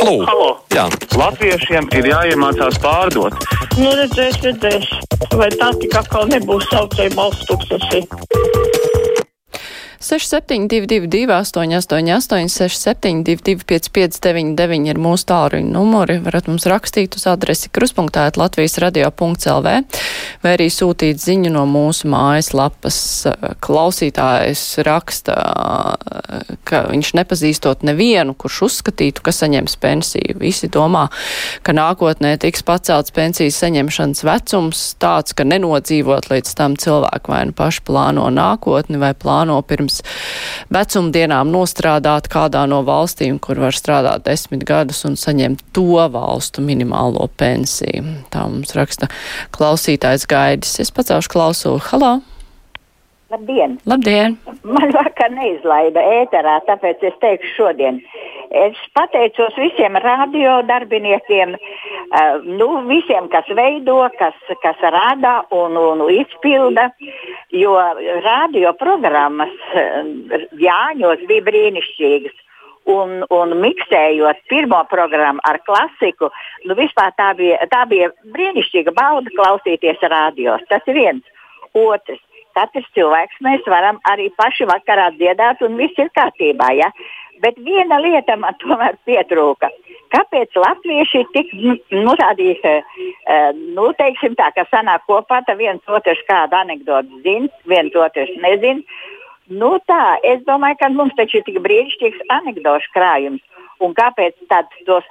Halo! Halo. Jā, Latviešiem ir jāiemācās pārdot. Nu, redzēs, redzēs. Vai tā tik atkal nebūs saucēja balsts tūkstoši? 6722, 888, 672, 559, ir mūsu tālruņa numuri. Varat mums rakstīt uz adresi kruspunktā Latvijas radio.lv vai arī sūtīt ziņu no mūsu mājaslapas. Klausītājs raksta, ka viņš nepazīstot nevienu, kurš uzskatītu, ka saņems pensiju. Visi domā, ka nākotnē tiks pacelts pensijas saņemšanas vecums tāds, ka nenodzīvot līdz tam cilvēku vai nu paši plāno nākotni vai plāno pirms pirms vecumdienām nostrādāt kādā no valstīm, kur var strādāt desmit gadus un saņemt to valstu minimālo pensiju. Tā mums raksta klausītājs gaidis. Es pacelšu klausulu. Halā! Labdien! Labdien! Man vakar neizlaida ēterā, tāpēc es teikšu šodien. Es pateicos visiem radio darbiniekiem, uh, nu, visiem, kas veido, kas, kas rada un, un izpilda, jo radio programmas uh, Jāņos bija brīnišķīgas. Un, un miksējot pirmo programmu ar klasiku, nu vispār tā bija, tā bija brīnišķīga bauda klausīties radios. Tas ir viens. Otrs, katrs cilvēks mēs varam arī paši vakarā dziedāt, un viss ir kārtībā. Ja? Bet viena lieta man tomēr pietrūka. Kāpēc latvieši tik nu, tādi, uh, nu, teiksim tā, ka sanāk kopā, tad viens otrs kādu anekdotu zina, viens otrs nezina. Nu tā, es domāju, ka mums taču ir tik brīnišķīgs anekdošu krājums. Un kāpēc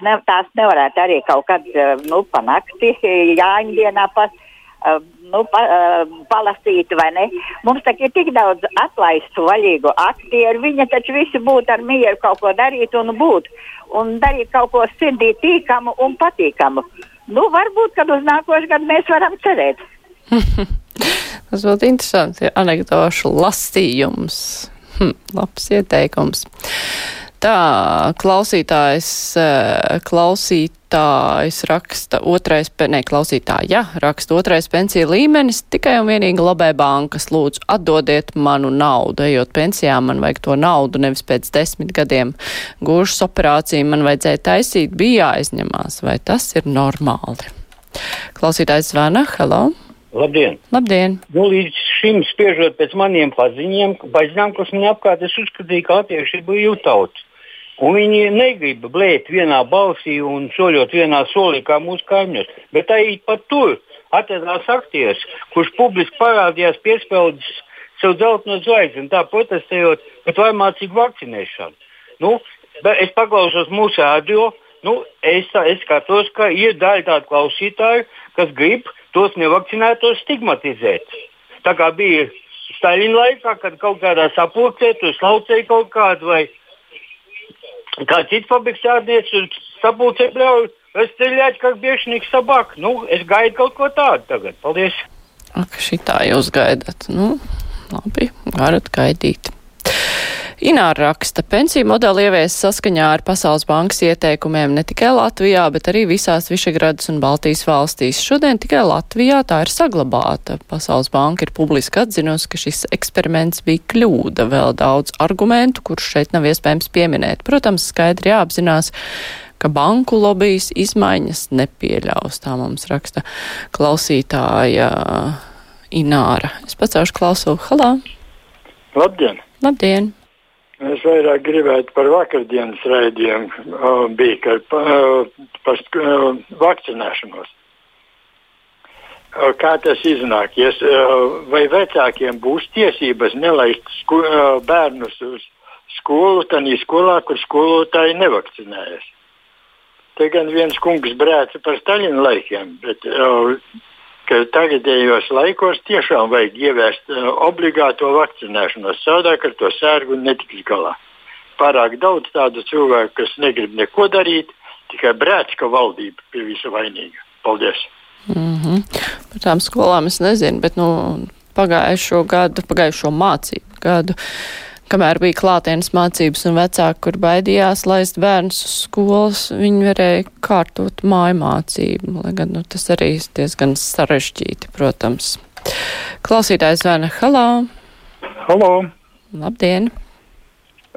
ne, tās nevarētu arī kaut kad nu, panākti Jāņa dienā pat? Uh, nu, pa, uh, palasīt, vai ne? Mums tagad ir tik daudz atlaistu, vaļīgu aktieru. Viņi taču visi būtu ar mieru kaut ko darīt un būt. Un darīt kaut ko sirdī tīkamu un patīkamu. Nu, varbūt, kad uz nākošu gadu mēs varam cerēt. Tas būtu interesanti, anekdošu lasījums. Hm, labs ieteikums. Tā, klausītājs, klausītājs raksta otrais, ne, klausītāja, raksta otrais pensija līmenis, tikai un vienīgi labē bankas lūdzu atdodiet manu naudu, ejot pensijā, man vajag to naudu, nevis pēc desmit gadiem gūšas operāciju man vajadzēja taisīt, bija jāaizņemās, vai tas ir normāli? Klausītājs zvana, hello! Labdien! Labdien! Nu, līdz šim spiežot pēc maniem paziņiem, paziņām, kas man apkārt, es uzskatīju, ka ir brīvi tauta. Un viņi negrib blēt vienā balsī un soļot vienā solī kā mūsu kaimiņos. Bet arī pat tur atradās aktieris, kurš publiski parādījās piespēlējis sev dzelteno zvaigzni, tā protestējot pret vairmācīgu vakcinēšanu. Nu, es paklausos mūsu radio. Nu, es, es skatos, ka ir daļa tādu klausītāju, kas grib tos nevakcinētos stigmatizēt. Tā kā bija Staļina laikā, kad kaut kādā sapulcē tur slaucēja kaut kādu vai kā cits fabriks strādnieks sapulcē bļauj, стрелять как бешеный собак. Nu, es gaidu kaut ko tādu tagad. Paldies! Ak, šitā jūs gaidat. Nu, labi, varat gaidīt. Ināra raksta, pensiju modeli ievies saskaņā ar Pasaules bankas ieteikumiem ne tikai Latvijā, bet arī visās Višegradas un Baltijas valstīs. Šodien tikai Latvijā tā ir saglabāta. Pasaules banka ir publiski atzinusi, ka šis eksperiments bija kļūda. Vēl daudz argumentu, kurus šeit nav iespējams pieminēt. Protams, skaidri jāapzinās, ka banku lobbyis izmaiņas nepieļaus. Tā mums raksta klausītāja Ināra. Es pacaušu klausulu. Halā! Labdien! Labdien! Es vairāk gribētu par vakardienas raidījumu, bija par, par uh, vakcinēšanos. Kā tas iznāk? Yes, vai vecākiem būs tiesības nelaist sku, bērnus uz skolu, tādā skolā, kur skolotāji nevakcinējas? Te gan viens kungs brēca par Staļina laikiem, bet ka tagadējos laikos tiešām vajag ieviest uh, obligāto vakcinēšanos. Savādāk ar to sērgu netiks galā. Pārāk daudz tādu cilvēku, kas negrib neko darīt, tikai brēc, ka valdība pie visa vainīga. Paldies! Mm -hmm. Par tām skolām es nezinu, bet nu, pagājušo gadu, pagājušo mācību gadu kamēr bija klātienes mācības un vecāki, kur baidījās laist bērnus uz skolas, viņi varēja kārtot māju mācību, lai gan nu, tas arī diezgan sarežģīti, protams. Klausītājs zvana Halā. Halo! Labdien!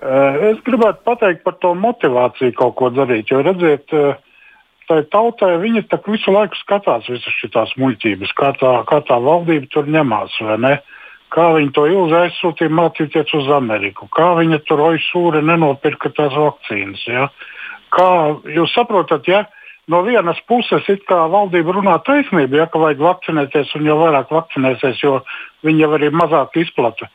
Es gribētu pateikt par to motivāciju kaut ko darīt. Jo, redziet, tai tautai viņi visu laiku skatās visas šīs muļķības, kā tā, kā tā valdība tur ņemās. Kā viņi to ilgi aizsūtīja mācīties uz Ameriku, kā viņi tur oisūri nenopirka tās vakcīnas. Ja? Kā jūs saprotat, ja no vienas puses valdība runā taisnību, ja ka vajag vakcinēties un jo vairāk vakcinēsies, jo viņi jau arī mazāk izplata.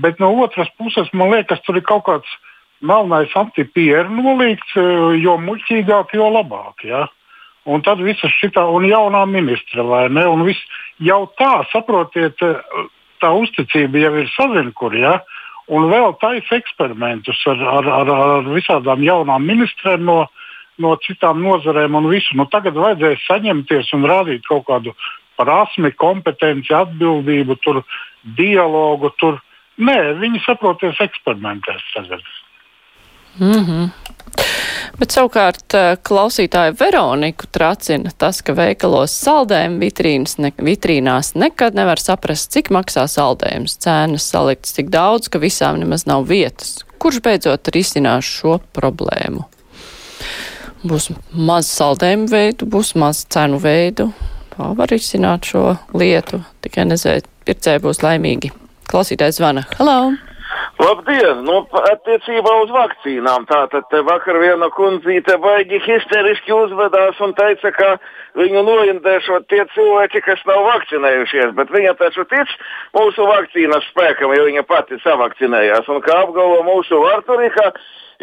Bet no otras puses man liekas, tur ir kaut kāds melnais antipieru nolīgts, jo muļķīgāk, jo labāk. Ja? Un tad viss šitā, un jaunā ministra, vai ne? Un viss jau tā, saprotiet, tā uzticība jau ir sazinkur, ja? Un vēl taisa eksperimentus ar, ar, ar, ar visādām jaunām ministrēm no, no citām nozarēm un visu. Nu, tagad vajadzēs saņemties un rādīt kaut kādu prasmi, kompetenci, atbildību, tur, dialogu. Tur. Nē, viņi saproties eksperimentēs tagad. Mm -hmm. Bet savukārt eh, klausītāja Veroniku tracina tas, ka veikalos saldējumu vitrīnas, ne, vitrīnās nekad nevar saprast, cik maksā saldējums. Cēnas saliktas tik daudz, ka visām nemaz nav vietas. Kurš beidzot risinās šo problēmu? Būs maz saldējumu veidu, būs maz cenu veidu. Tā var risināt šo lietu. Tikai nezinu, pircēji būs laimīgi. Klausītājs zvana. Hello! Labdien! Nu, attiecībā uz vakcīnām. Tātad te vakar viena kundzīte baigi histeriski uzvedās un teica, ka viņu noindēšot tie cilvēki, kas nav vakcinējušies, bet viņa taču tic mūsu vakcīnas spēkam, jo viņa pati savakcinējās. Un kā apgalvo mūsu Arturika,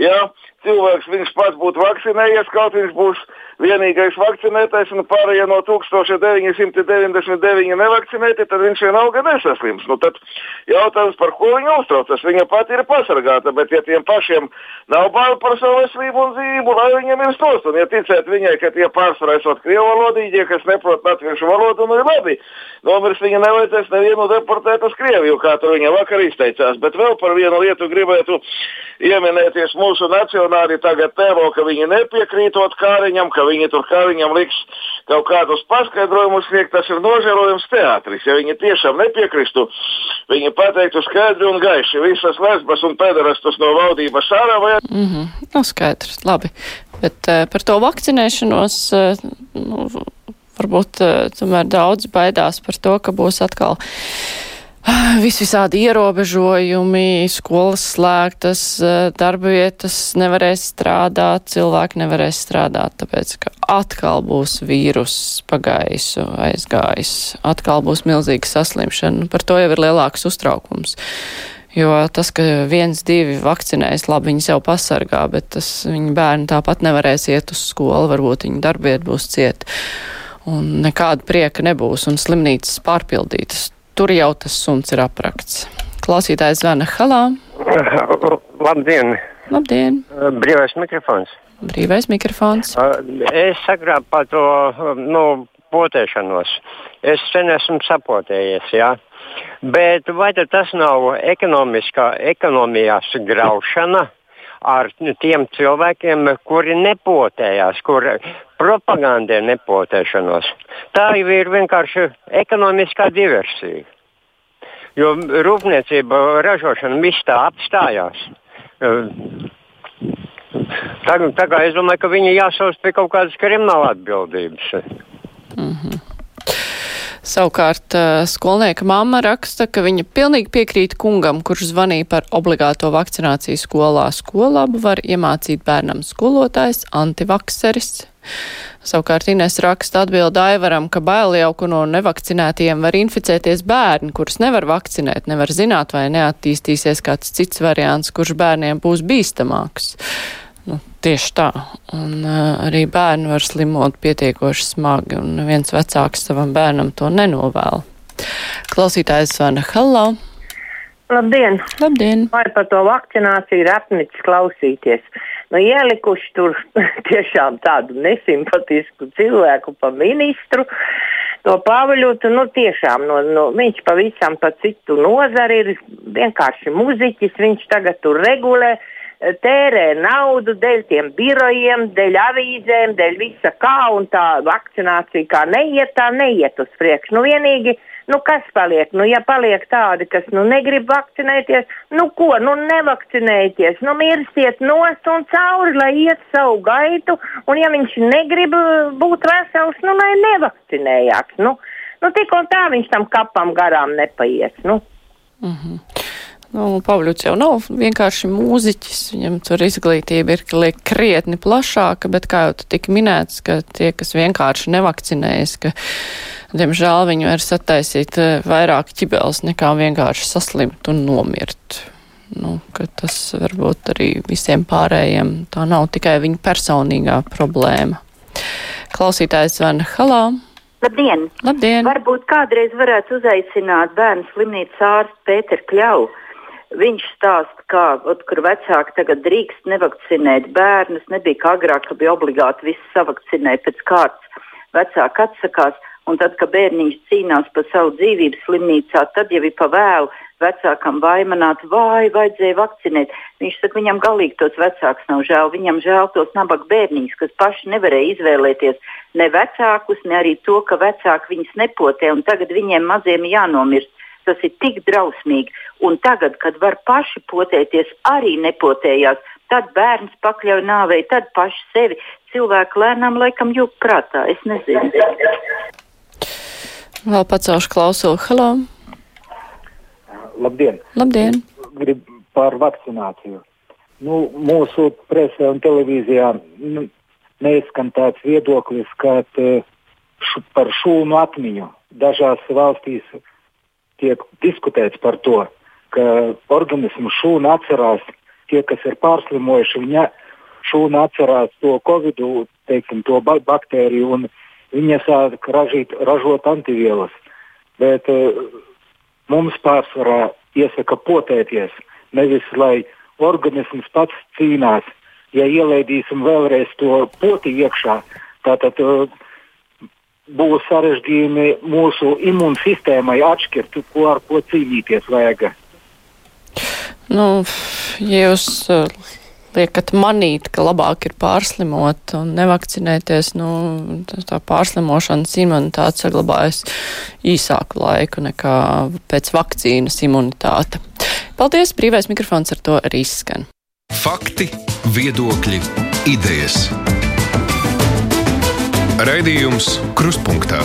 ja cilvēks viņš pats būtu vakcinējies, kaut viņš būs vienīgais vakcinētais un pārējie no 1999 nevakcinēti, tad viņš vienalga nesaslims. Nu, tad jautājums, par ko viņa uztraucas, viņa pati ir pasargāta, bet ja tiem pašiem nav bail par savu veselību un dzīvību, lai viņiem ir stos, un ja ticēt viņai, ka tie pārsvarā esot krievu valodīgie, kas neprot latviešu valodu, nu ir labi. Nomirs viņa nevajadzēs nevienu deportēt uz Krieviju, kā tur viņa vakar izteicās, bet vēl par vienu lietu gribētu ieminēties mūsu nacionāli tagad tēlo, ka viņi nepiekrītot Kāriņam, ka viņi tur Kāriņam liks kaut kādus paskaidrojumus sniegt, tas ir nožēlojams teātris. Ja viņi tiešām nepiekristu, viņi pateiktu skaidri un gaiši visas lesbas un pederastus no valdības ārā vai. Mm -hmm. Nu, skaidrs, labi. Bet uh, par to vakcinēšanos. Uh, nu, varbūt uh, tomēr daudz baidās par to, ka būs atkal visvisādi ierobežojumi, skolas slēgtas, eh, darba vietas nevarēs strādāt, cilvēki nevarēs strādāt, tāpēc, ka atkal būs vīrus pagājis, aizgājis, atkal būs milzīga saslimšana. Par to jau ir lielāks uztraukums. Jo tas, ka viens, divi vakcinējas, labi, viņas jau pasargā, bet tas viņa bērni tāpat nevarēs iet uz skolu, varbūt viņa darbiet būs ciet. Un nekāda prieka nebūs, un slimnīcas pārpildītas tur jau tas suns ir aprakts. Klausītājs zvana Halā. Labdien! Labdien! Brīvais mikrofons. Brīvais mikrofons. Es sagrābu par to nu, potēšanos. Es sen esmu sapotējies, jā. Bet vai tas nav ekonomiskā, ekonomijās graušana? ar tiem cilvēkiem, kuri nepotējās, kur propagandē nepotēšanos. Tā jau ir vienkārši ekonomiskā diversija. Jo rūpniecība, ražošana viss tā apstājās. Tā, tā kā es domāju, ka viņi jāsauc pie kaut kādas krimināla atbildības. Savukārt skolnieka mamma raksta, ka viņa pilnīgi piekrīt kungam, kurš zvanīja par obligāto vakcināciju skolā. Skolabu var iemācīt bērnam skolotājs, antivakseris. Savukārt Ines raksta atbildi Aivaram, ka bail jau, ka no nevakcinētiem var inficēties bērni, kurus nevar vakcinēt, nevar zināt, vai neattīstīsies kāds cits variants, kurš bērniem būs bīstamāks. Nu, tieši tā. Un uh, arī bērni var slimot pietiekoši smagi, un viens vecāks savam bērnam to nenovēl. Klausītājs zvana Hallo! Labdien! Labdien! Vai par to vakcināciju ir apnicis klausīties? Nu, ielikuši tur tiešām tādu nesimpatisku cilvēku pa ministru. To Pāviļotu, nu tiešām, no, no, viņš pavisam pa citu nozari ir vienkārši muziķis, viņš tagad tur regulē. Uh, tērē naudu dēļ tiem birojiem, dēļ avīzēm, dēļ visa kā, un tā vakcinācija kā neiet, tā neiet uz priekšu. Nu, vienīgi Nu, kas paliek? Nu, ja paliek tādi, kas nu, negrib vakcinēties, nu ko, nu nevakcinējieties, nu mirstiet nost un cauri, lai iet savu gaitu, un ja viņš negrib būt vesels, nu lai nevakcinējās. Nu, nu tik un tā viņš tam kapam garām nepaies. Nu. Mm -hmm. Nu, Pavļuts jau nav vienkārši mūziķis, viņam tur izglītība ir liek krietni plašāka, bet kā jau tu tik minēts, ka tie, kas vienkārši nevakcinējas, ka, diemžēl, viņi var sataisīt eh, vairāk ķibels nekā vienkārši saslimt un nomirt. Nu, tas varbūt arī visiem pārējiem tā nav tikai viņa personīgā problēma. Klausītājs Vana Halā. Labdien! Labdien! Varbūt kādreiz varētu uzaicināt bērnu slimnīcas ārstu Pēteru Kļauju Viņš stāsta, kā, ot, kur vecāki tagad drīkst nevakcinēt bērnus. Nebija kā agrāk, ka bija obligāti viss savakcinēt pēc kārtas. Vecāki atsakās, un tad, kad bērniņš cīnās par savu dzīvību slimnīcā, tad jau ir pa vēlu vecākam vaimanāt, vai vajadzēja vakcinēt. Viņš saka, viņam galīgi tos vecākus nav žēl, viņam žēl tos nabaga bērniņus, kas paši nevarēja izvēlēties ne vecākus, ne arī to, ka vecāki viņus nepotē, un tagad viņiem maziem jānomirst. Tas ir tik drausmīgi. Un tagad, kad var paši potēties, arī nepotējās. Tad bērns pakļauj nāvei, tad paši sevi. Cilvēki lēnām laikam jūg prātā. Es nezinu. Vēl pacelšu klausulu. Halo! Labdien! Labdien! Grib par vakcināciju. Nu, mūsu presē un televīzijā nu, neizskan tāds viedoklis, ka š, par šūnu atmiņu dažās valstīs tiek diskutēts par to, ka organismu šūna atcerās tie, kas ir pārslimojuši, viņa šūna atcerās to covid, teiksim, to baktēriju, un viņa sāk ražīt, ražot antivielas. Bet uh, mums pārsvarā iesaka potēties, nevis lai organisms pats cīnās. Ja ielaidīsim vēlreiz to poti iekšā, tātad uh, būs sarežģījumi mūsu imūnsistēmai atšķirt, ko ar ko cīnīties vajag. Nu, ja jūs uh, liekat manīt, ka labāk ir pārslimot un nevakcinēties, nu, tā pārslimošanas imunitāte saglabājas īsāku laiku nekā pēc vakcīnas imunitāte. Paldies, brīvais mikrofons ar to arī izskan. Fakti, viedokļi, idejas. Raidījums Krustpunktā.